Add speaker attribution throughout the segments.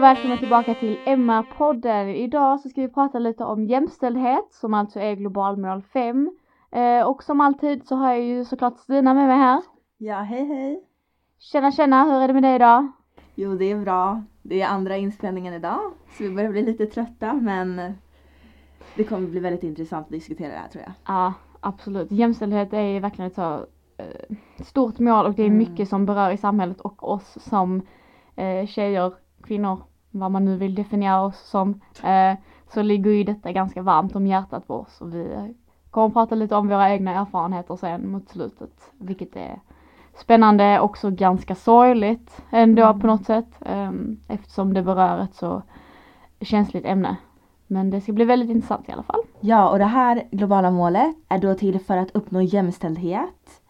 Speaker 1: och välkomna tillbaka till MR-podden. Idag så ska vi prata lite om jämställdhet som alltså är globalmål 5. Eh, och som alltid så har jag ju såklart Stina med mig här.
Speaker 2: Ja, hej hej.
Speaker 1: Tjena tjena, hur är det med dig idag?
Speaker 2: Jo, det är bra. Det är andra inspelningen idag, så vi börjar bli lite trötta men det kommer bli väldigt intressant att diskutera det här tror jag.
Speaker 1: Ja, absolut. Jämställdhet är verkligen ett så eh, stort mål och det är
Speaker 2: Mm.
Speaker 1: mycket som berör i samhället och oss som eh, tjejer, kvinnor, vad man nu vill definiera oss som. Eh, så ligger ju detta ganska varmt om hjärtat på oss och vi kommer att prata lite om våra egna erfarenheter sen mot slutet, vilket är spännande, också ganska sorgligt ändå
Speaker 2: Mm.
Speaker 1: på något sätt eh, eftersom det berör ett så känsligt ämne. Men det ska bli väldigt intressant i alla fall.
Speaker 2: Ja, och det här globala målet är då till för att uppnå jämställdhet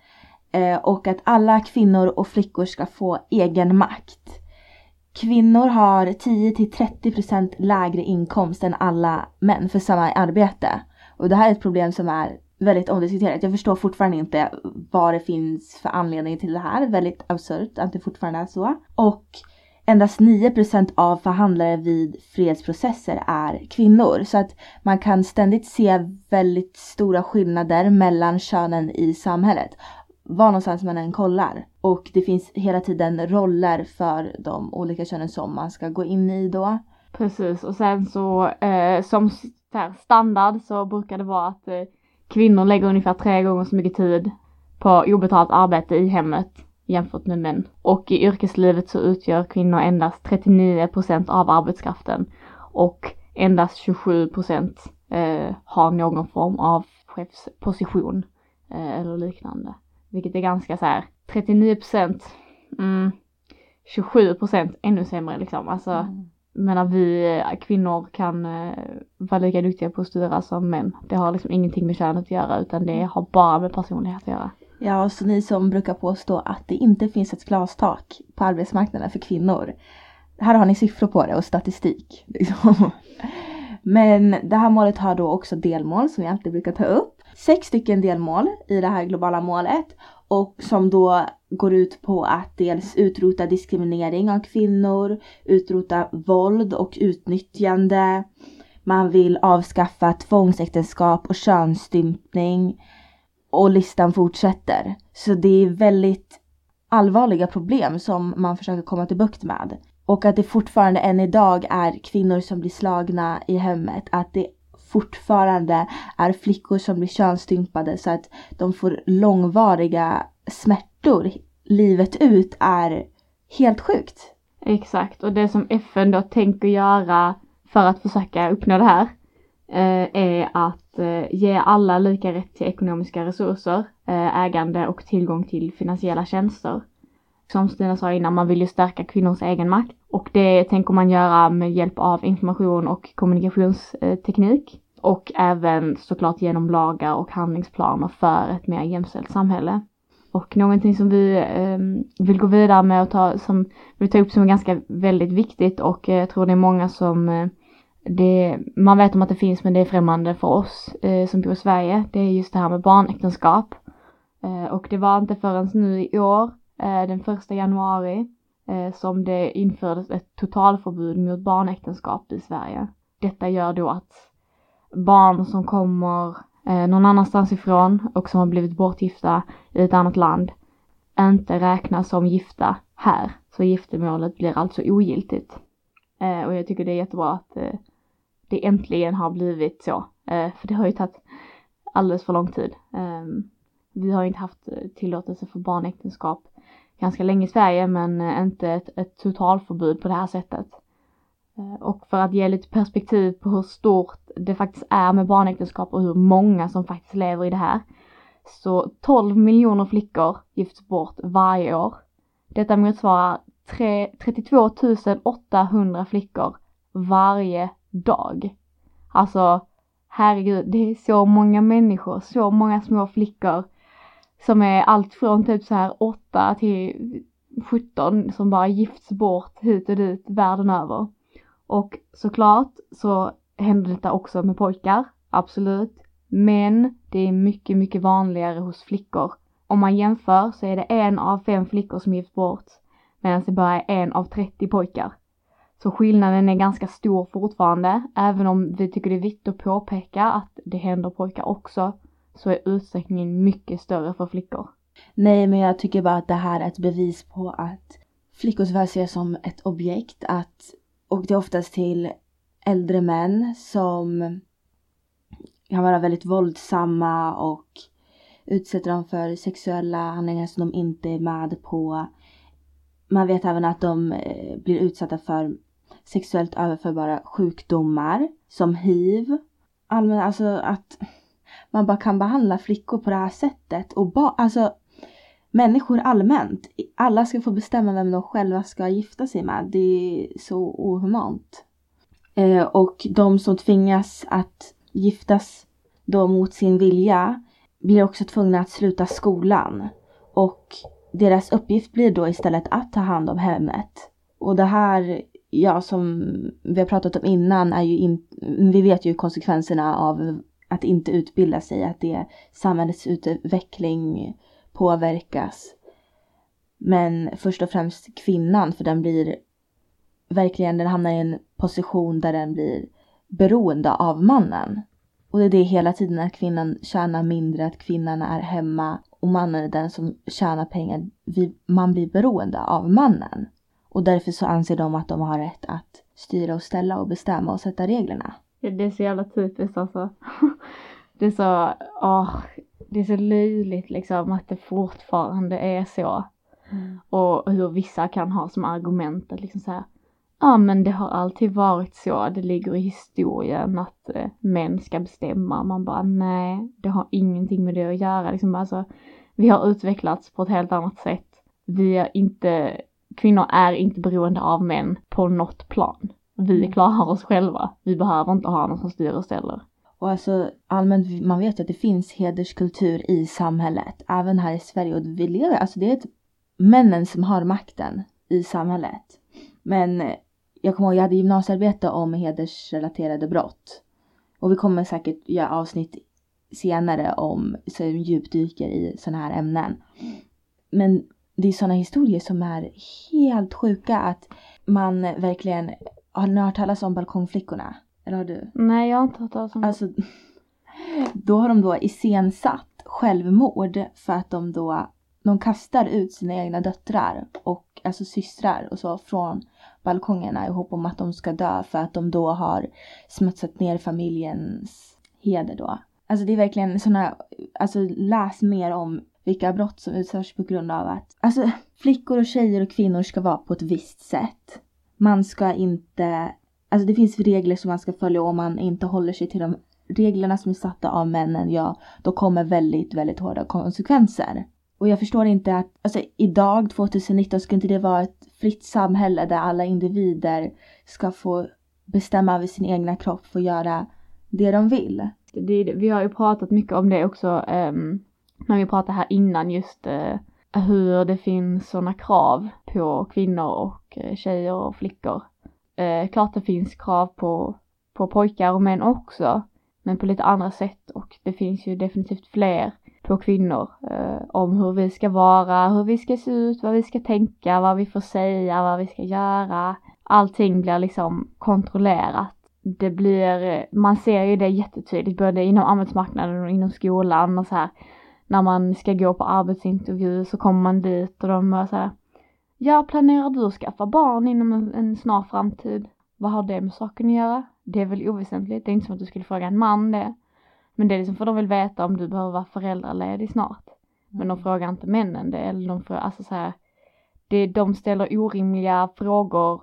Speaker 2: eh, och att alla kvinnor och flickor ska få egen makt. Kvinnor har 10-30% lägre inkomst än alla män för samma arbete. Och det här är ett problem som är väldigt omdiskuterat. Jag förstår fortfarande inte vad det finns för anledning till det här. Väldigt absurt att det fortfarande är så. Och endast 9% av förhandlare vid fredsprocesser är kvinnor. Så att man kan ständigt se väldigt stora skillnader mellan könen i samhället. Var någonstans man än kollar. Och det finns hela tiden roller för de olika könen som man ska gå in i då.
Speaker 1: Precis och sen så eh, som så här standard så brukar det vara att eh, kvinnor lägger ungefär tre gånger så mycket tid på obetalt arbete i hemmet jämfört med män. Och i yrkeslivet så utgör kvinnor endast 39 procent av arbetskraften och endast 27 procent eh, har någon form av chefsposition eh, eller liknande. Vilket är ganska så här 39 procent, mm, 27 procent ännu sämre liksom. Alltså menar vi eh, kvinnor kan eh, vara lika duktiga på att styra som män. Det har liksom ingenting med könet att göra utan det har bara med personlighet att göra.
Speaker 2: Ja, så ni som brukar påstå att det inte finns ett glastak på arbetsmarknaden för kvinnor. Här har ni siffror på det och statistik. Liksom. Men det här målet har då också delmål som vi alltid brukar ta upp. Sex stycken delmål i det här globala målet och som då går ut på att dels utrota diskriminering av kvinnor, utrota våld och utnyttjande. Man vill avskaffa tvångsäktenskap och könsstympning och listan fortsätter. Så det är väldigt allvarliga problem som man försöker komma till bukt med. Och att det fortfarande än idag är kvinnor som blir slagna i hemmet. Att det fortfarande är flickor som blir könsstympade så att de får långvariga smärtor livet ut är helt sjukt.
Speaker 1: Exakt och det som FN då tänker göra för att försöka uppnå det här eh, är att eh, ge alla lika rätt till ekonomiska resurser, eh, ägande och tillgång till finansiella tjänster. Som Stina sa innan, man vill ju stärka kvinnors egen makt och det tänker man göra med hjälp av information och kommunikationsteknik och även såklart genom lagar och handlingsplaner för ett mer jämställt samhälle. Och någonting som vi eh, vill gå vidare med och ta, som vi tar upp som är ganska väldigt viktigt och eh, jag tror det är många som eh, det, man vet om att det finns men det är främmande för oss eh, som bor i Sverige. Det är just det här med barnäktenskap. Eh, och det var inte förrän nu i år, eh, den första januari, Eh, som det infördes ett totalförbud mot barnäktenskap i Sverige. Detta gör då att barn som kommer eh, någon annanstans ifrån och som har blivit bortgifta i ett annat land inte räknas som gifta här. Så giftermålet blir alltså ogiltigt. Eh, och jag tycker det är jättebra att det äntligen har blivit så. För det har ju tagit alldeles för lång tid. Ehm, vi har ju inte haft tillåtelse för barnäktenskap ganska länge i Sverige men eh, inte ett, ett totalförbud på det här sättet. Eh, och för att ge lite perspektiv på hur stort det faktiskt är med barnäktenskap och hur många som faktiskt lever i det här. Så 12 miljoner flickor gifts bort varje år. Detta motsvarar 32 800 flickor varje dag. Alltså, herregud, det är så många människor, så många små flickor som är allt från typ så här 8 till 17 som bara gifts bort hit och dit världen över. Och såklart så händer detta också med pojkar, absolut. Men det är mycket, mycket vanligare hos flickor. Om man jämför så är det en av fem flickor som gifts bort medan det bara är en av 30 pojkar. Så skillnaden är ganska stor fortfarande, även om vi tycker det är viktigt att påpeka att det händer pojkar också, så är utsträckningen mycket större för flickor.
Speaker 2: Nej, men jag tycker bara att det här är ett bevis på att flickor tyvärr ses som ett objekt. Att, och det är oftast till äldre män som kan vara väldigt våldsamma och utsätter dem för sexuella handlingar som de inte är med på. Man vet även att de eh, blir utsatta för sexuellt överförbara sjukdomar som hiv. Allmän, alltså att man bara kan behandla flickor på det här sättet och ba, alltså människor allmänt. Alla ska få bestämma vem de själva ska gifta sig med. Det är så ohumant. Eh, och de som tvingas att giftas då mot sin vilja blir också tvungna att sluta skolan. Och deras uppgift blir då istället att ta hand om hemmet. Och det här, ja som vi har pratat om innan, är ju in, vi vet ju konsekvenserna av att inte utbilda sig, att det samhällets utveckling påverkas. Men först och främst kvinnan, för den blir verkligen, den hamnar i en position där den blir beroende av mannen. Och det är det hela tiden att kvinnan tjänar mindre, att kvinnan är hemma och mannen är den som tjänar pengar. Vi, man blir beroende av mannen. Och därför så anser de att de har rätt att styra och ställa och bestämma och sätta reglerna.
Speaker 1: Det är så jävla typiskt alltså. Det är så, åh, det är så löjligt liksom att det fortfarande är så. Mm. Och hur vissa kan ha som argument att liksom säga Ja men det har alltid varit så, det ligger i historien att eh, män ska bestämma. Man bara nej, det har ingenting med det att göra. Liksom, alltså, vi har utvecklats på ett helt annat sätt. Vi är inte, kvinnor är inte beroende av män på något plan. Vi mm. klarar oss själva. Vi behöver inte ha någon som styr och ställer.
Speaker 2: Och alltså allmänt, man vet ju att det finns hederskultur i samhället. Även här i Sverige. Och vi lever, alltså det är ett, männen som har makten i samhället. Men jag kommer ihåg, jag hade gymnasiearbete om hedersrelaterade brott. Och vi kommer säkert göra avsnitt senare om, så djupdyker i sådana här ämnen. Men det är sådana historier som är helt sjuka att man verkligen, har ni hört talas om balkongflickorna? Eller har du?
Speaker 1: Nej, jag har inte hört talas om
Speaker 2: det. Alltså, då har de då iscensatt självmord för att de då, de kastar ut sina egna döttrar och alltså systrar och så från balkongerna i hopp om att de ska dö för att de då har smutsat ner familjens heder då. Alltså det är verkligen sådana, alltså läs mer om vilka brott som utförs på grund av att, alltså flickor och tjejer och kvinnor ska vara på ett visst sätt. Man ska inte, alltså det finns regler som man ska följa och om man inte håller sig till de reglerna som är satta av männen, ja, då kommer väldigt, väldigt hårda konsekvenser. Och jag förstår inte att, alltså idag 2019 ska inte det vara ett fritt samhälle där alla individer ska få bestämma över sin egna kropp, få göra det de vill.
Speaker 1: Det, vi har ju pratat mycket om det också um, när vi pratade här innan just uh, hur det finns sådana krav på kvinnor och eh, tjejer och flickor. Eh, klart det finns krav på, på pojkar och män också, men på lite andra sätt och det finns ju definitivt fler på kvinnor eh, om hur vi ska vara, hur vi ska se ut, vad vi ska tänka, vad vi får säga, vad vi ska göra. Allting blir liksom kontrollerat. Det blir, eh, man ser ju det jättetydligt både inom arbetsmarknaden och inom skolan och så här. När man ska gå på arbetsintervju så kommer man dit och de bara så här. Ja, planerar du att skaffa barn inom en, en snar framtid? Vad har det med saken att göra? Det är väl oväsentligt. Det är inte som att du skulle fråga en man det. Men det är liksom för de vill veta om du behöver vara föräldraledig snart. Men de mm. frågar inte männen det eller de frågar, alltså så här, det, de ställer orimliga frågor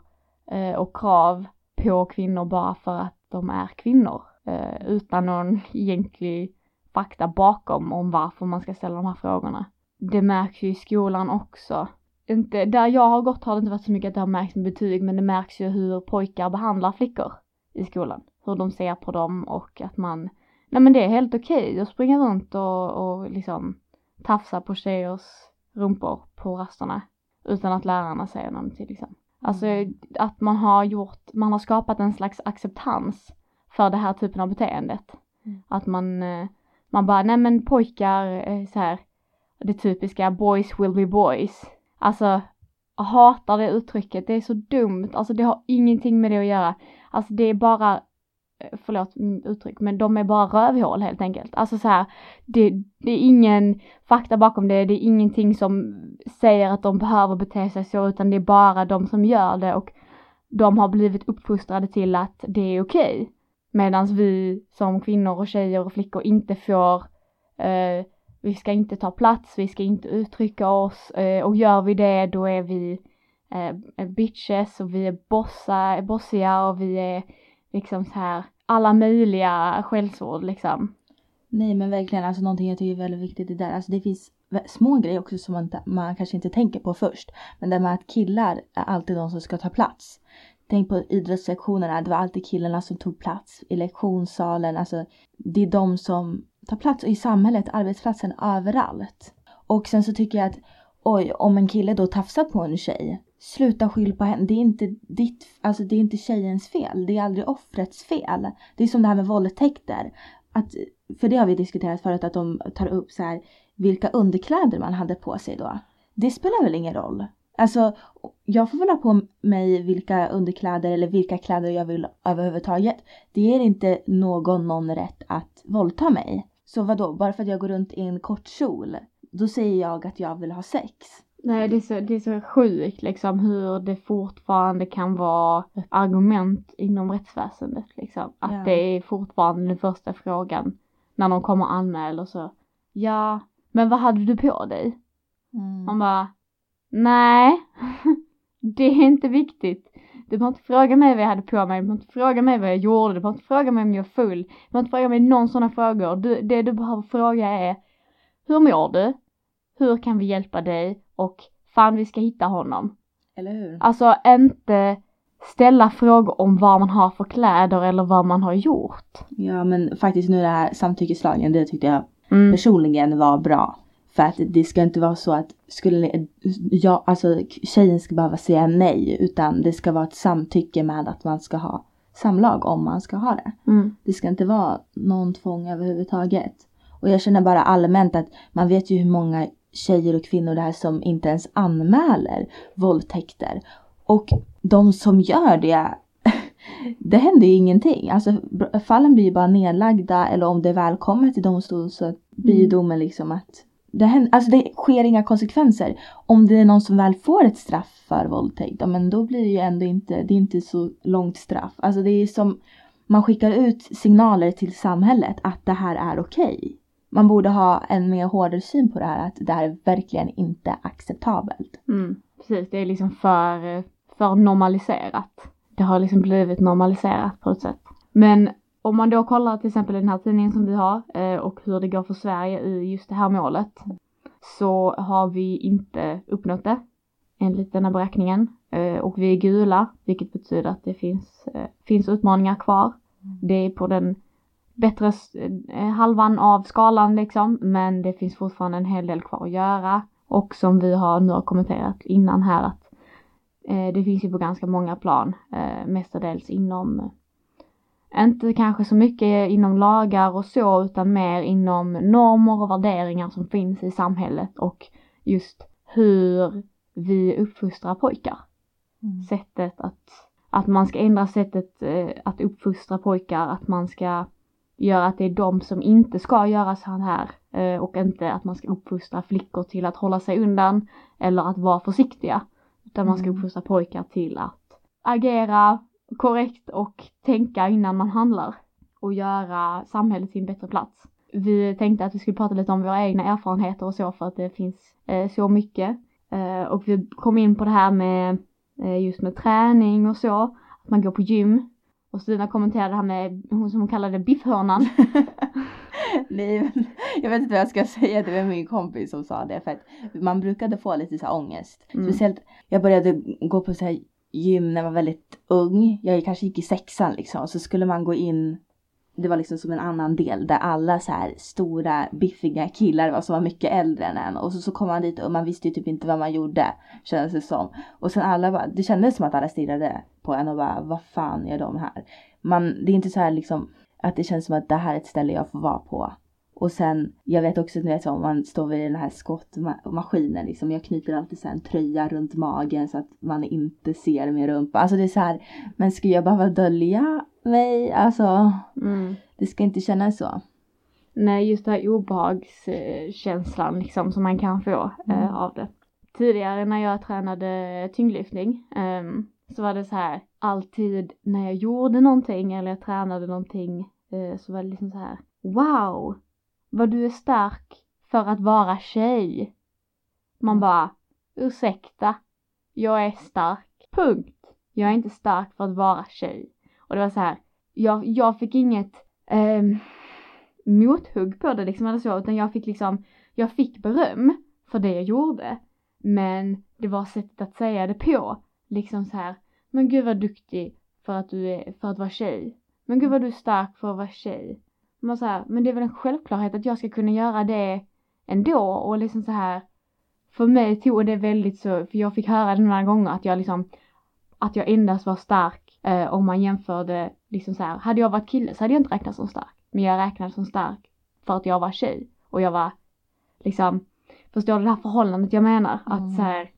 Speaker 1: eh, och krav på kvinnor bara för att de är kvinnor. Eh, utan någon egentlig fakta bakom om varför man ska ställa de här frågorna. Det märks ju i skolan också. Inte, där jag har gått har det inte varit så mycket att det har märkts med betyg men det märks ju hur pojkar behandlar flickor i skolan. Hur de ser på dem och att man nej men det är helt okej okay att springa runt och, och liksom tafsa på tjejers rumpor på rasterna utan att lärarna säger någonting liksom. Alltså mm. att man har gjort, man har skapat en slags acceptans för det här typen av beteendet. Mm. Att man, eh, man bara, nej men pojkar, så här, det typiska boys will be boys. Alltså Jag hatar det uttrycket, det är så dumt, alltså det har ingenting med det att göra. Alltså det är bara, eh, förlåt uttryck, men de är bara rövhål helt enkelt. Alltså så här, det, det är ingen fakta bakom det, det är ingenting som säger att de behöver bete sig så, utan det är bara de som gör det och de har blivit uppfostrade till att det är okej. Okay. Medan vi som kvinnor och tjejer och flickor inte får, eh, vi ska inte ta plats, vi ska inte uttrycka oss eh, och gör vi det då är vi eh, eh, bitches och vi är bossa, bossiga och vi är liksom så här alla möjliga skällsord liksom.
Speaker 2: Nej men verkligen, alltså någonting jag tycker är väldigt viktigt det där, alltså det finns små grejer också som man, man kanske inte tänker på först. Men det med att killar är alltid de som ska ta plats. Tänk på idrottslektionerna, det var alltid killarna som tog plats i lektionssalen. Alltså, det är de som Ta plats i samhället, arbetsplatsen, överallt. Och sen så tycker jag att oj, om en kille då tafsar på en tjej, sluta skyll på henne. Det är inte ditt, alltså det är inte tjejens fel. Det är aldrig offrets fel. Det är som det här med våldtäkter. Att, för det har vi diskuterat förut att de tar upp så här vilka underkläder man hade på sig då. Det spelar väl ingen roll? Alltså, jag får väl ha på mig vilka underkläder eller vilka kläder jag vill överhuvudtaget. Det ger inte någon någon rätt att våldta mig. Så vad då? bara för att jag går runt i en kort kjol, då säger jag att jag vill ha sex.
Speaker 1: Nej, det är, så, det är så sjukt liksom hur det fortfarande kan vara ett argument inom rättsväsendet liksom. Att ja. det är fortfarande den första frågan när någon kommer och anmäler så. Ja, men vad hade du på dig? Mm. Man bara, nej, det är inte viktigt. Du behöver inte fråga mig vad jag hade på mig, du behöver inte fråga mig vad jag gjorde, du behöver inte fråga mig om jag är full, du behöver inte fråga mig någon sådana frågor. Du, det du behöver fråga är, hur mår du? Hur kan vi hjälpa dig? Och fan vi ska hitta honom.
Speaker 2: Eller hur?
Speaker 1: Alltså inte ställa frågor om vad man har för kläder eller vad man har gjort.
Speaker 2: Ja men faktiskt nu det här samtyckeslagen, det tyckte jag mm. personligen var bra. För att det ska inte vara så att skulle ja, alltså tjejen ska behöva säga nej utan det ska vara ett samtycke med att man ska ha samlag om man ska ha det.
Speaker 1: Mm.
Speaker 2: Det ska inte vara någon tvång överhuvudtaget. Och jag känner bara allmänt att man vet ju hur många tjejer och kvinnor det är som inte ens anmäler våldtäkter. Och de som gör det, det händer ju ingenting. Alltså fallen blir ju bara nedlagda eller om det väl kommer till domstol så blir ju mm. domen liksom att det, händer, alltså det sker inga konsekvenser. Om det är någon som väl får ett straff för våldtäkt, men då blir det ju ändå inte, det är inte så långt straff. Alltså det är som, man skickar ut signaler till samhället att det här är okej. Okay. Man borde ha en mer hårdare syn på det här, att det här är verkligen inte acceptabelt.
Speaker 1: Mm, precis, det är liksom för, för normaliserat. Det har liksom blivit normaliserat på ett sätt. Men om man då kollar till exempel den här tidningen som vi har eh, och hur det går för Sverige i just det här målet så har vi inte uppnått det enligt denna beräkningen. Eh, och vi är gula vilket betyder att det finns, eh, finns utmaningar kvar. Det är på den bättre halvan av skalan liksom men det finns fortfarande en hel del kvar att göra. Och som vi har nu har kommenterat innan här att det finns ju på ganska många plan, mestadels inom inte kanske så mycket inom lagar och så utan mer inom normer och värderingar som finns i samhället och just hur vi uppfostrar pojkar. Mm. Sättet att, att man ska ändra sättet eh, att uppfostra pojkar, att man ska göra att det är de som inte ska göra så här eh, och inte att man ska uppfostra flickor till att hålla sig undan eller att vara försiktiga. Utan man ska mm. uppfostra pojkar till att agera korrekt och tänka innan man handlar och göra samhället till en bättre plats. Vi tänkte att vi skulle prata lite om våra egna erfarenheter och så för att det finns eh, så mycket. Eh, och vi kom in på det här med eh, just med träning och så, att man går på gym. Och Stina kommenterade det här med, hon som hon kallade biffhörnan.
Speaker 2: Nej men jag vet inte vad jag ska säga, det var min kompis som sa det för att man brukade få lite så här ångest. Mm. Speciellt, jag började gå på så här gym när jag var väldigt ung. Jag kanske gick i sexan liksom. Så skulle man gå in, det var liksom som en annan del där alla så här stora biffiga killar var som var mycket äldre än en. Och så, så kom man dit och man visste ju typ inte vad man gjorde. Kändes det som. Och sen alla bara, det kändes som att alla stirrade på en och bara, vad fan gör de här? Man, det är inte så här liksom att det känns som att det här är ett ställe jag får vara på. Och sen, jag vet också, ni vet så, om man står vid den här skottmaskinen liksom, jag knyter alltid så en tröja runt magen så att man inte ser min rumpa. Alltså det är så här, men ska jag behöva dölja mig? Alltså,
Speaker 1: Mm.
Speaker 2: det ska inte kännas så.
Speaker 1: Nej, just det här obehagskänslan liksom som man kan få eh,
Speaker 2: Mm.
Speaker 1: av det. Tidigare när jag tränade tyngdlyftning ehm, så var det så här alltid när jag gjorde någonting eller jag tränade någonting eh, så var det liksom så här wow vad du är stark för att vara tjej. Man bara ursäkta jag är stark punkt. Jag är inte stark för att vara tjej. Och det var så här jag, jag fick inget ehm, mothugg på det liksom eller så utan jag fick liksom jag fick beröm för det jag gjorde. Men det var sättet att säga det på. Liksom så här, men gud vad duktig för att du är, för att vara tjej. Men gud vad du är stark för att vara tjej. Man så här, men det är väl en självklarhet att jag ska kunna göra det ändå och liksom så här. För mig tog det väldigt så, för jag fick höra det några gånger att jag liksom, att jag endast var stark eh, om man jämförde liksom så här, hade jag varit kille så hade jag inte räknats som stark. Men jag räknades som stark för att jag var tjej och jag var liksom Förstår du det här förhållandet jag menar? Att
Speaker 2: Mm.
Speaker 1: så här,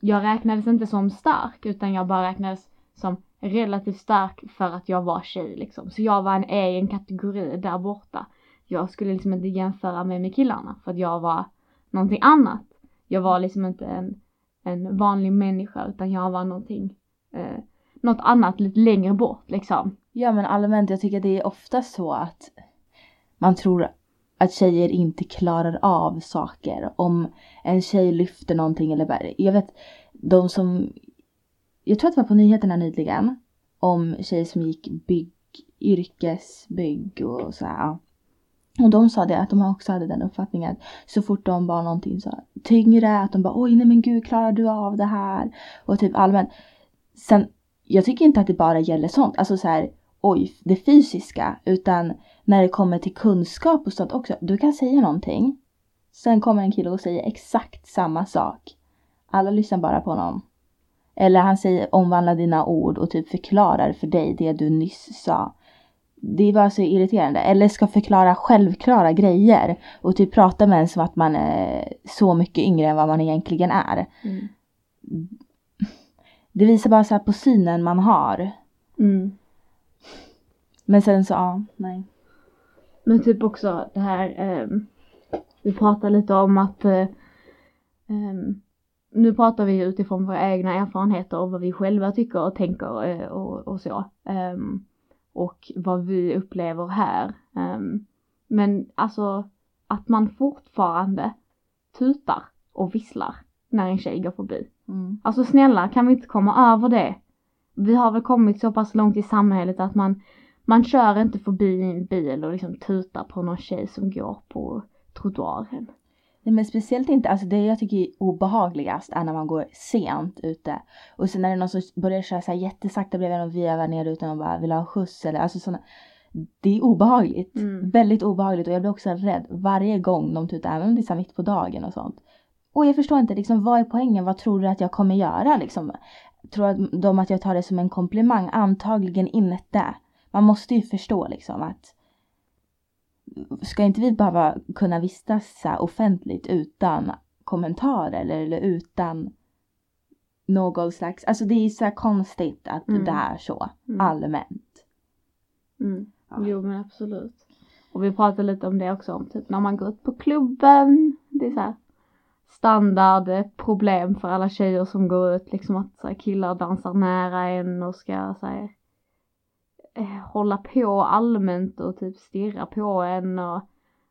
Speaker 1: jag räknades inte som stark utan jag bara räknades som relativt stark för att jag var tjej liksom. Så jag var en egen kategori där borta. Jag skulle liksom inte jämföra mig med killarna för att jag var någonting annat. Jag var liksom inte en, en vanlig människa utan jag var någonting, eh, något annat lite längre bort liksom.
Speaker 2: Ja men allmänt, jag tycker det är ofta så att man tror att tjejer inte klarar av saker. Om en tjej lyfter någonting eller bara, jag vet de som, jag tror att det var på nyheterna nyligen om tjejer som gick bygg, yrkesbygg och så här. Och de sa det att de också hade den uppfattningen att så fort de var någonting så tyngre att de bara oj nej men gud klarar du av det här? Och typ allmänt. Sen, jag tycker inte att det bara gäller sånt, alltså så här oj det fysiska utan när det kommer till kunskap och sånt också. Du kan säga någonting. Sen kommer en kille och säger exakt samma sak. Alla lyssnar bara på honom. Eller han säger omvandla dina ord och typ förklarar för dig det du nyss sa. Det är bara så irriterande. Eller ska förklara självklara grejer och typ prata med en som att man är så mycket yngre än vad man egentligen är.
Speaker 1: Mm.
Speaker 2: Det visar bara så på synen man har.
Speaker 1: Mm.
Speaker 2: Men sen så, ja, nej.
Speaker 1: Men typ också det här, ehm, vi pratar lite om att eh, ehm, nu pratar vi utifrån våra egna erfarenheter och vad vi själva tycker och tänker eh, och, och så. Ehm, och vad vi upplever här. Ehm, men alltså att man fortfarande tutar och visslar när en tjej går förbi.
Speaker 2: Mm.
Speaker 1: Alltså snälla, kan vi inte komma över det? Vi har väl kommit så pass långt i samhället att man, man kör inte förbi en bil och liksom tutar på någon tjej som går på trottoaren.
Speaker 2: Nej men speciellt inte, alltså det jag tycker är obehagligast är när man går sent ute. Och sen är det någon som börjar köra så här jättesakta bredvid en och vevar ner utan att bara vill ha skjuts eller alltså sådana. Det är obehagligt.
Speaker 1: Mm.
Speaker 2: Väldigt obehagligt och jag blir också rädd varje gång de tutar, även om det är mitt på dagen och sånt. Och jag förstår inte liksom vad är poängen, vad tror du att jag kommer göra liksom? Tror de att jag tar det som en komplimang? Antagligen inte. Man måste ju förstå liksom att ska inte vi behöva kunna vistas så här offentligt utan kommentarer eller, utan någon slags, alltså det är så konstigt att
Speaker 1: Mm.
Speaker 2: det är så
Speaker 1: Mm.
Speaker 2: allmänt.
Speaker 1: Mm.
Speaker 2: Ja.
Speaker 1: Jo men absolut. Och vi pratade lite om det också om typ när man går ut på klubben. Det är så här standard eh, problem för alla tjejer som går ut liksom att så här, killar dansar nära en och ska eh, hålla på allmänt och typ stirra på en och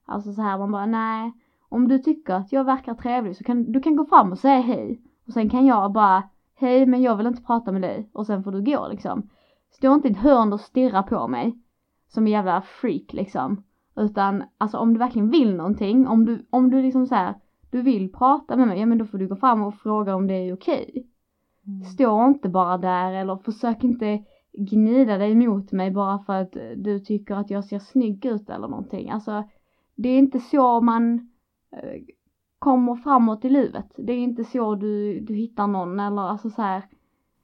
Speaker 1: alltså så här man bara nej om du tycker att jag verkar trevlig så kan du kan gå fram och säga hej och sen kan jag bara hej men jag vill inte prata med dig och sen får du gå liksom. Stå inte i ett hörn och stirra på mig som en jävla freak liksom. Utan alltså om du verkligen vill någonting, om du, om du liksom så här, du vill prata med mig, ja men då får du gå fram och fråga om det är okej. Stå inte bara där eller försök inte gnida dig mot mig bara för att du tycker att jag ser snygg ut eller någonting. Alltså det är inte så man eh, kommer framåt i livet. Det är inte så du, du hittar någon eller alltså så här.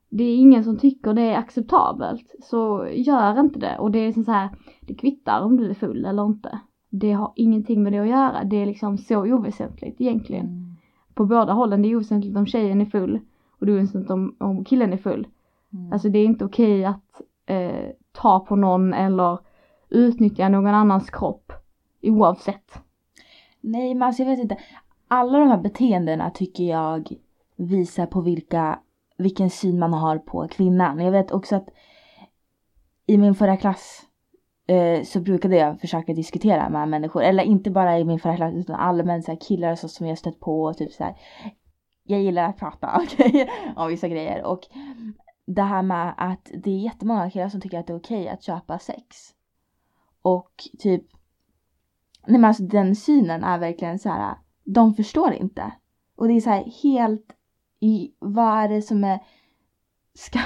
Speaker 1: Det är ingen som tycker det är acceptabelt. Så gör inte det. Och det är liksom så här, det kvittar om du är full eller inte. Det har ingenting med det att göra. Det är liksom så oväsentligt egentligen.
Speaker 2: Mm.
Speaker 1: På båda hållen. Det är oväsentligt om tjejen är full och det är oväsentligt om, om killen är full.
Speaker 2: Mm.
Speaker 1: Alltså det är inte okej att eh, ta på någon eller utnyttja någon annans kropp oavsett.
Speaker 2: Nej men alltså jag vet inte. Alla de här beteendena tycker jag visar på vilka, vilken syn man har på kvinnan. Jag vet också att i min förra klass eh, så brukade jag försöka diskutera med människor. Eller inte bara i min förra klass utan allmänt så här, killar så som jag stött på och typ så här. Jag gillar att prata okej om vissa grejer och det här med att det är jättemånga killar som tycker att det är okej att köpa sex. Och typ Nej men alltså den synen är verkligen så här. De förstår inte. Och det är så här helt i vad är det som är ska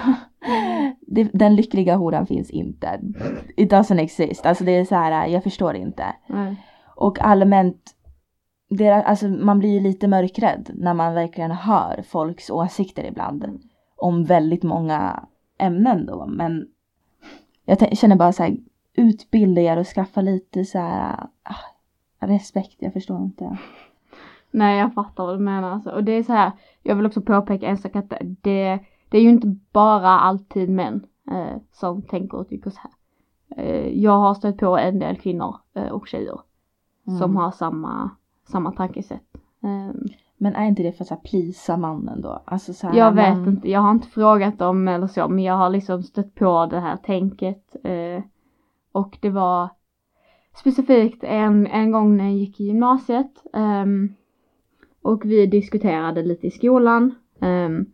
Speaker 2: det, den lyckliga horan finns inte. It doesn't exist. Alltså det är så här, jag förstår inte.
Speaker 1: Nej.
Speaker 2: Och allmänt det alltså man blir ju lite mörkrädd när man verkligen hör folks åsikter ibland. Om väldigt många ämnen då. Men jag känner bara så här, utbilda er och skaffa lite så här ah, respekt. Jag förstår inte.
Speaker 1: Nej jag fattar vad du menar alltså. Och det är så här, jag vill också påpeka en sak att det, det är ju inte bara alltid män eh, som tänker och tycker så här. Eh, jag har stött på en del kvinnor eh, och tjejer som
Speaker 2: Mm.
Speaker 1: har samma, samma tankesätt. Eh,
Speaker 2: Men är inte det för att så här, plisa mannen då? Alltså så här,
Speaker 1: jag vet
Speaker 2: man,
Speaker 1: inte, jag har inte frågat dem eller så men jag har liksom stött på det här tänket. Eh, och det var specifikt en, en gång när jag gick i gymnasiet. ehm, och vi diskuterade lite i skolan. ehm,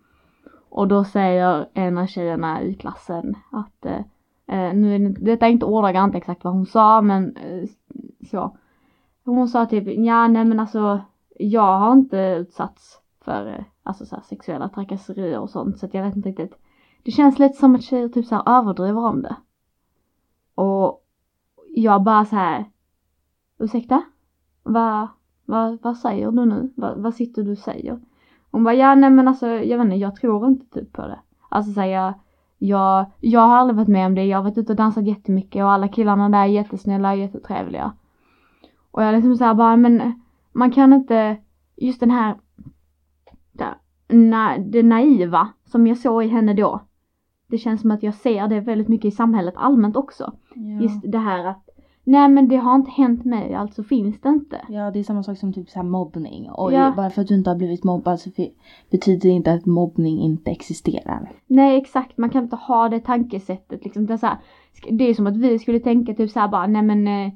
Speaker 1: och då säger en av tjejerna i klassen att, eh, eh, nu är det, detta är inte ordagrant exakt vad hon sa men eh, så. Hon sa typ, ja nej men alltså jag har inte utsatts för eh, alltså så här, sexuella trakasserier och sånt så att jag vet inte riktigt. Det känns lite som att tjejer typ så här överdriver om det. Och jag bara så här. Ursäkta? Vad, vad, vad säger du nu? Vad, vad sitter du och säger? Hon bara, ja nej men alltså jag vet inte, jag tror inte typ på det. Alltså så här, jag, jag, jag har aldrig varit med om det, jag har varit ute och dansat jättemycket och alla killarna där är jättesnälla och jättetrevliga. Och jag liksom såhär bara, men man kan inte, just den här, där, na, det naiva som jag såg i henne då. Det känns som att jag ser det väldigt mycket i samhället allmänt också.
Speaker 2: ja.
Speaker 1: Just det här att, nej men det har inte hänt mig, alltså finns det inte.
Speaker 2: Ja det är samma sak som typ så här mobbning. Och
Speaker 1: Ja.
Speaker 2: bara för att du inte har blivit mobbad så betyder det inte att mobbning inte existerar.
Speaker 1: Nej exakt, man kan inte ha det tankesättet liksom. Det är, så här, det är som att vi skulle tänka typ så här bara, nej men eh,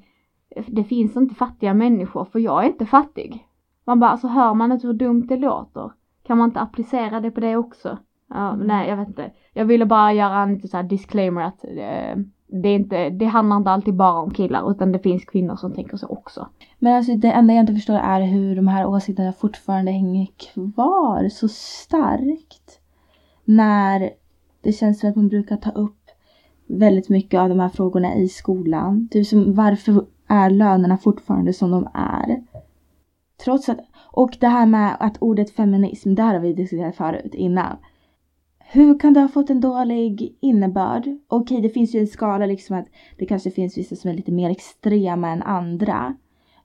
Speaker 1: det finns inte fattiga människor för jag är inte fattig. Man bara, alltså hör man inte hur dumt det låter? Kan man inte applicera det på det också? Ja,
Speaker 2: Mm.
Speaker 1: nej jag vet inte. Jag ville bara göra en lite så här disclaimer att eh, det är inte, det handlar inte alltid bara om killar utan det finns kvinnor som tänker så också.
Speaker 2: Men alltså det enda jag inte förstår är hur de här åsikterna fortfarande hänger kvar så starkt. När det känns som att man brukar ta upp väldigt mycket av de här frågorna i skolan. Typ som varför är lönerna fortfarande som de är? Trots att, och det här med att ordet feminism, det har vi diskuterat förut innan. Hur kan det ha fått en dålig innebörd? Okej, det finns ju en skala liksom att det kanske finns vissa som är lite mer extrema än andra.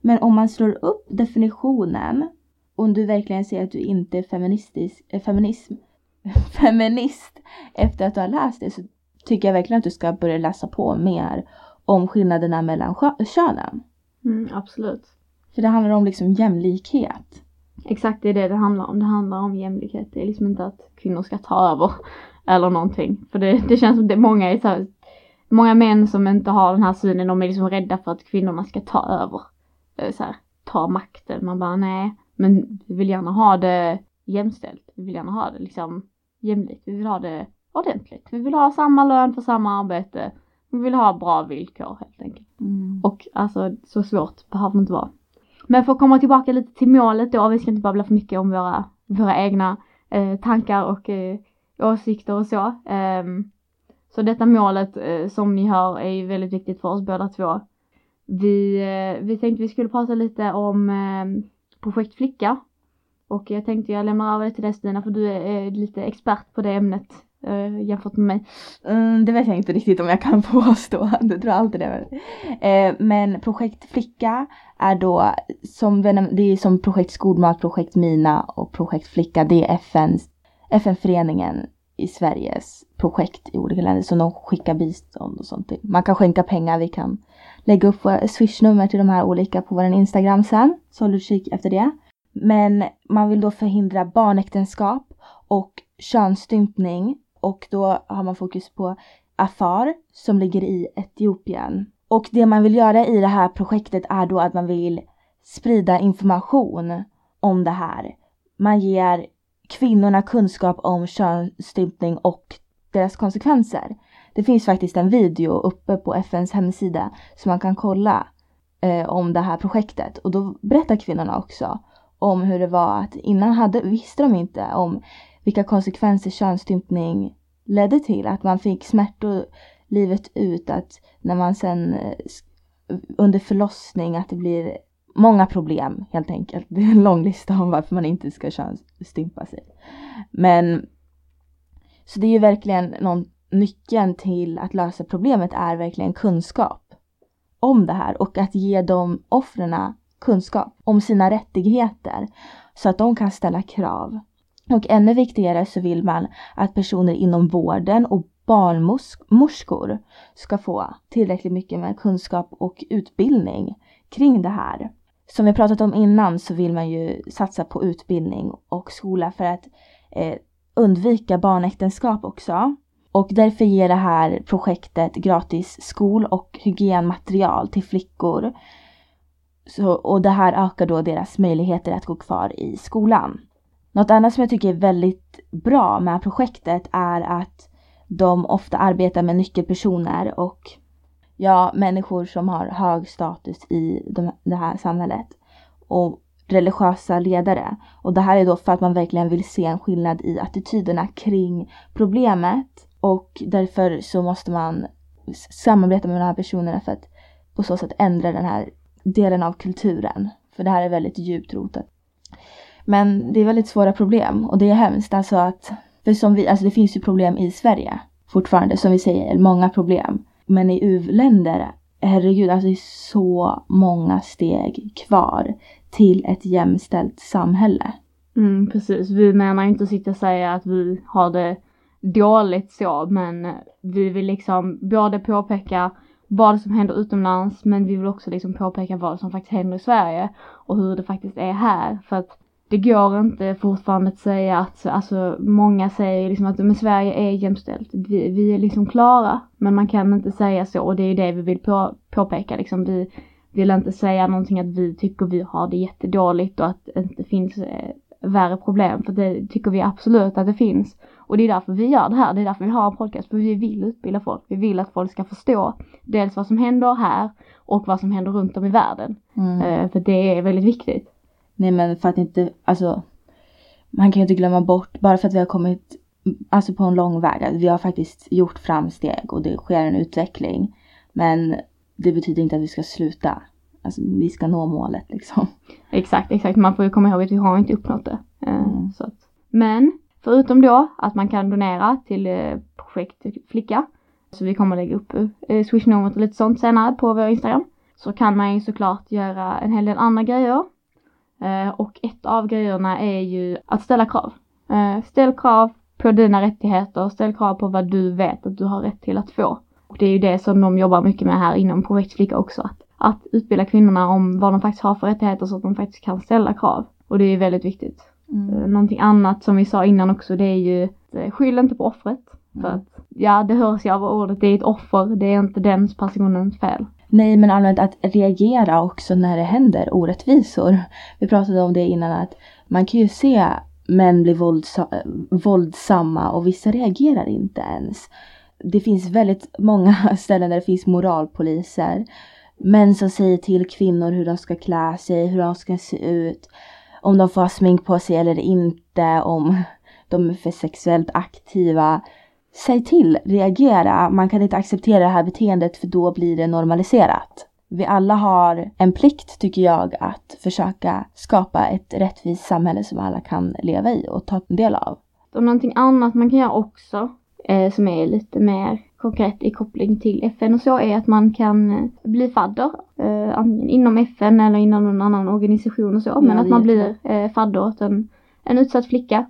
Speaker 2: Men om man slår upp definitionen, om du verkligen säger att du inte är feministisk, äh, feminism, feminist efter att du har läst det så tycker jag verkligen att du ska börja läsa på mer om skillnaderna mellan kö- könen.
Speaker 1: Mm, absolut.
Speaker 2: För det handlar om liksom jämlikhet.
Speaker 1: Exakt det är det det handlar om. Det handlar om jämlikhet. Det är liksom inte att kvinnor ska ta över eller någonting. För det, det känns som det många är så här, många män som inte har den här synen, de är liksom rädda för att kvinnorna ska ta över. Eh, Så här, ta makten. Man bara nej, men vi vill gärna ha det jämställt. Vi vill gärna ha det liksom jämlikt. Vi vill ha det ordentligt. Vi vill ha samma lön för samma arbete. Vi vill ha bra villkor helt enkelt. Och alltså så svårt behöver det inte vara. Men för att komma tillbaka lite till målet då, vi ska inte babbla för mycket om våra, våra egna eh, tankar och eh, åsikter och så. Ehm, så detta målet eh, som ni hör är ju väldigt viktigt för oss båda två. Vi, eh, vi tänkte vi skulle prata lite om eh, projekt Flicka. Och jag tänkte jag lämnar över det till dig Stina för du är lite expert på det ämnet eh, jämfört med mig.
Speaker 2: Mm, det vet jag inte riktigt om jag kan påstå. Det tror jag alltid det. Eh, men projekt Flicka är då som, det är som projekt Skolmat, projekt Mina och projekt Flicka. Det är FNs, FN-föreningen i Sveriges projekt i olika länder som de skickar bistånd och sånt till. Man kan skänka pengar, vi kan lägga upp våra swishnummer till de här olika på vår Instagram sen. Så håll utkik efter det. Men man vill då förhindra barnäktenskap och könsstympning och då har man fokus på Afar som ligger i Etiopien. Och det man vill göra i det här projektet är då att man vill sprida information om det här. Man ger kvinnorna kunskap om könsstympning och deras konsekvenser. Det finns faktiskt en video uppe på FNs hemsida som man kan kolla eh, om det här projektet och då berättar kvinnorna också om hur det var att innan hade, visste de inte om vilka konsekvenser könsstympning ledde till. Att man fick smärtor livet ut, att när man sen eh, under förlossning att det blir många problem helt enkelt. Det är en lång lista om varför man inte ska könsstympa sig. Men så det är ju verkligen någon nyckeln till att lösa problemet är verkligen kunskap om det här och att ge de offren kunskap om sina rättigheter så att de kan ställa krav. Och ännu viktigare så vill man att personer inom vården och barnmorskor ska få tillräckligt mycket med kunskap och utbildning kring det här. Som vi pratat om innan så vill man ju satsa på utbildning och skola för att eh, undvika barnäktenskap också. Och därför ger det här projektet gratis skol och hygienmaterial till flickor. Så, och det här ökar då deras möjligheter att gå kvar i skolan. Något annat som jag tycker är väldigt bra med projektet är att de ofta arbetar med nyckelpersoner och ja, människor som har hög status i de, det här samhället. Och religiösa ledare. Och det här är då för att man verkligen vill se en skillnad i attityderna kring problemet. Och därför så måste man samarbeta med de här personerna för att på så sätt ändra den här delen av kulturen. För det här är väldigt djupt rotat. Men det är väldigt svåra problem och det är hemskt alltså att, för som vi, alltså det finns ju problem i Sverige fortfarande som vi säger, många problem. Men i u-länder, herregud, alltså det är så många steg kvar till ett jämställt samhälle.
Speaker 1: Mm, precis, vi menar inte att sitta och säga att vi har det dåligt så, men vi vill liksom både påpeka vad som händer utomlands, men vi vill också liksom påpeka vad som faktiskt händer i Sverige och hur det faktiskt är här. För att det går inte fortfarande att säga att, alltså många säger liksom att men Sverige är jämställt. Vi, vi är liksom klara, men man kan inte säga så och det är det vi vill på, påpeka liksom. Vi vill inte säga någonting att vi tycker vi har det jättedåligt och att det inte finns eh, värre problem, för det tycker vi absolut att det finns. Och det är därför vi gör det här, det är därför vi har en podcast, för vi vill utbilda folk. Vi vill att folk ska förstå dels vad som händer här och vad som händer runt om i världen. Mm. Eh, för det är väldigt viktigt.
Speaker 2: Nej men för att inte, alltså man kan ju inte glömma bort, bara för att vi har kommit alltså på en lång väg, vi har faktiskt gjort framsteg och det sker en utveckling. Men det betyder inte att vi ska sluta. Alltså vi ska nå målet liksom.
Speaker 1: Exakt, exakt. Man får ju komma ihåg att vi har inte uppnått det. Eh, mm. Så att. Men förutom då att man kan donera till eh, projekt Flicka, så vi kommer lägga upp eh, swishnumret och lite sånt senare på vår Instagram, så kan man ju såklart göra en hel del andra grejer. Eh, och ett av grejerna är ju att ställa krav. Eh, ställ krav på dina rättigheter, ställ krav på vad du vet att du har rätt till att få. Och det är ju det som de jobbar mycket med här inom Projekt Flicka också. Att, att utbilda kvinnorna om vad de faktiskt har för rättigheter så att de faktiskt kan ställa krav. Och det är väldigt viktigt. Mm. Eh, någonting annat som vi sa innan också det är ju skyll inte på offret. Mm. För att ja, det hörs ju av ordet, det är ett offer, det är inte den personens fel.
Speaker 2: Nej, men allmänt att reagera också när det händer orättvisor. Vi pratade om det innan att man kan ju se män bli våldsa våldsamma och vissa reagerar inte ens. Det finns väldigt många ställen där det finns moralpoliser. Män som säger till kvinnor hur de ska klä sig, hur de ska se ut, om de får ha smink på sig eller inte, om de är för sexuellt aktiva. Säg till, reagera. Man kan inte acceptera det här beteendet för då blir det normaliserat. Vi alla har en plikt, tycker jag, att försöka skapa ett rättvist samhälle som alla kan leva i och ta del av.
Speaker 1: Och någonting annat man kan göra också eh, som är lite mer konkret i koppling till FN och så är att man kan eh, bli fadder, eh, antingen inom FN eller inom någon annan organisation och så, men
Speaker 2: Ja,
Speaker 1: att man blir eh, fadder åt en, en utsatt flicka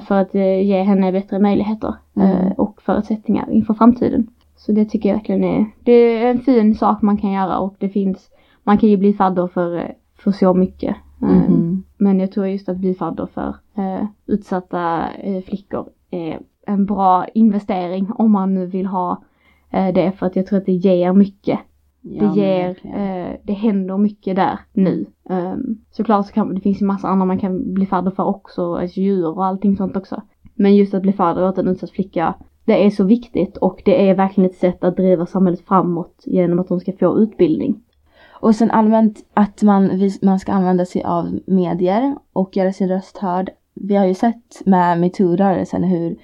Speaker 1: för att eh, ge henne bättre möjligheter eh,
Speaker 2: Mm.
Speaker 1: och förutsättningar inför framtiden. Så det tycker jag verkligen är, det är en fin sak man kan göra och det finns, man kan ju bli fadder för, eh, för så mycket. Eh,
Speaker 2: Mhm.
Speaker 1: Men jag tror just att bli fadder för eh, utsatta eh, flickor är en bra investering om man nu vill ha eh, det för att jag tror att det ger mycket.
Speaker 2: Ja,
Speaker 1: det ger, eh, det händer mycket där nu. Um, såklart så kan det finns ju massa andra man kan bli fadder för också, alltså djur och allting sånt också. Men just att bli fadder åt en utsatt flicka, det är så viktigt och det är verkligen ett sätt att driva samhället framåt genom att de ska få utbildning.
Speaker 2: Och sen allmänt att man, man ska använda sig av medier och göra sin röst hörd. Vi har ju sett med metoo-rörelsen hur,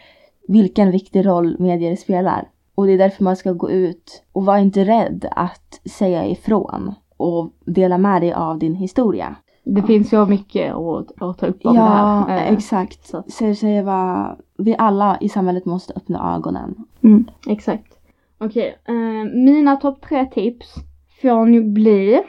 Speaker 2: vilken viktig roll medier spelar. Och det är därför man ska gå ut och vara inte rädd att säga ifrån och dela med dig av din historia.
Speaker 1: Det finns så mycket att, att ta upp det
Speaker 2: Ja,
Speaker 1: här. Eh,
Speaker 2: exakt. så. Jag säger vad vi alla i samhället måste öppna ögonen.
Speaker 1: Mm, exakt. Okej, eh, mina topp tre tips får nu bli.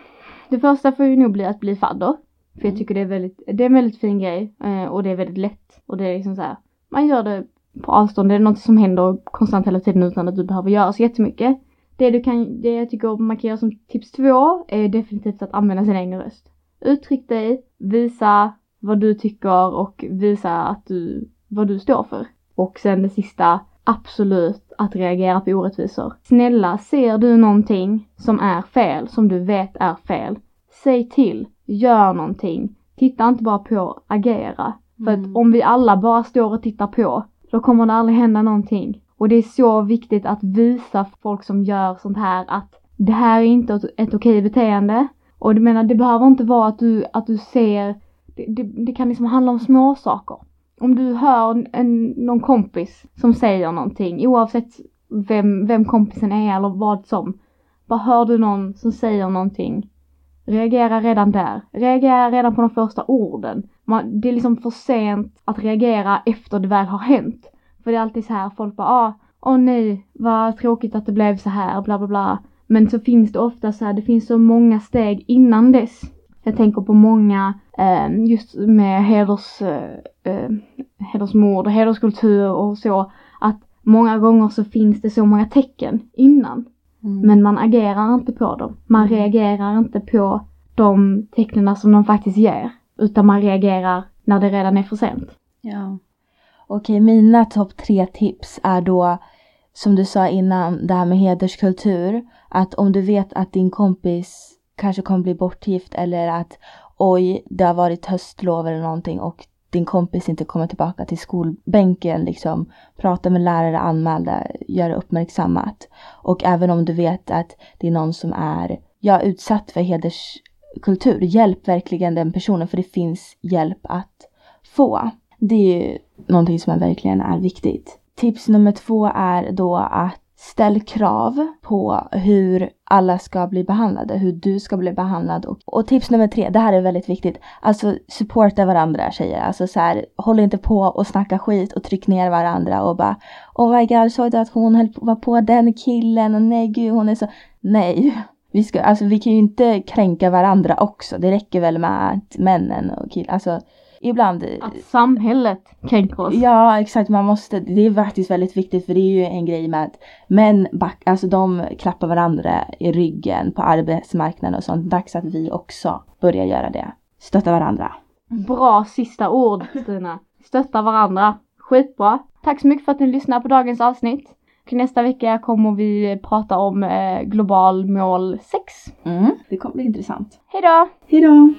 Speaker 1: Det första får ju nog bli att bli fadder. För jag
Speaker 2: Mm.
Speaker 1: tycker det är väldigt, det är en väldigt fin grej eh, och det är väldigt lätt. Och det är liksom så här, man gör det på avstånd. Det är något som händer konstant hela tiden utan att du behöver göra så jättemycket. Det du kan, det jag tycker man kan göra som tips två är definitivt att använda sin egen röst. Uttryck dig, visa vad du tycker och visa att du, vad du står för. Och sen det sista, absolut att reagera på orättvisor. Snälla, ser du någonting som är fel, som du vet är fel, säg till, gör någonting. Titta inte bara på, agera. För att
Speaker 2: Mm.
Speaker 1: om vi alla bara står och tittar på, då kommer det aldrig hända någonting. Och det är så viktigt att visa folk som gör sånt här att det här är inte ett, ett okej beteende. Och du menar, det behöver inte vara att du, att du ser, det, det, det kan liksom handla om små saker. Om du hör en, någon kompis som säger någonting, oavsett vem, vem kompisen är eller vad som. Bara hör du någon som säger någonting, reagera redan där. Reagera redan på de första orden. Man, det är liksom för sent att reagera efter det väl har hänt. För det är alltid så här, folk bara ah, åh nej, vad tråkigt att det blev så här, bla bla bla. Men så finns det ofta så här, det finns så många steg innan dess. Jag tänker på många, eh, just med heders, eh, eh, hedersmord och hederskultur och så, att många gånger så finns det så många tecken innan. Men man agerar inte på dem. Man
Speaker 2: Mm.
Speaker 1: reagerar inte på de tecknen som de faktiskt ger. Utan man reagerar när det redan är för sent.
Speaker 2: Ja. Okej, mina topp tre tips är då som du sa innan, det här med hederskultur. Att om du vet att din kompis kanske kommer bli bortgift eller att oj, det har varit höstlov eller någonting och din kompis inte kommer tillbaka till skolbänken, liksom prata med lärare, anmäla, göra uppmärksammat. Och även om du vet att det är någon som är ja, utsatt för hederskultur, hjälp verkligen den personen för det finns hjälp att få. Det är ju någonting som verkligen är viktigt. Tips nummer två är då att ställ krav på hur alla ska bli behandlade, hur du ska bli behandlad. Och, och tips nummer tre, det här är väldigt viktigt, alltså supporta varandra tjejer. Alltså så här, håll inte på och snacka skit och tryck ner varandra och bara Oh my god, såg du att hon höll på, var på den killen och nej gud hon är så... Nej, vi, ska, alltså, vi kan ju inte kränka varandra också. Det räcker väl med att männen och killar, alltså ibland...
Speaker 1: Att samhället kränker oss.
Speaker 2: Ja exakt, man måste, det är faktiskt väldigt viktigt för det är ju en grej med att män back, alltså de klappar varandra i ryggen på arbetsmarknaden och sånt. Dags att vi också börjar göra det. Stötta varandra.
Speaker 1: Bra sista ord Stina. Stötta varandra. Skitbra. Tack så mycket för att ni lyssnar på dagens avsnitt. Och nästa vecka kommer vi prata om eh, global mål 6.
Speaker 2: Mm, det kommer bli intressant.
Speaker 1: Hejdå!
Speaker 2: Hejdå!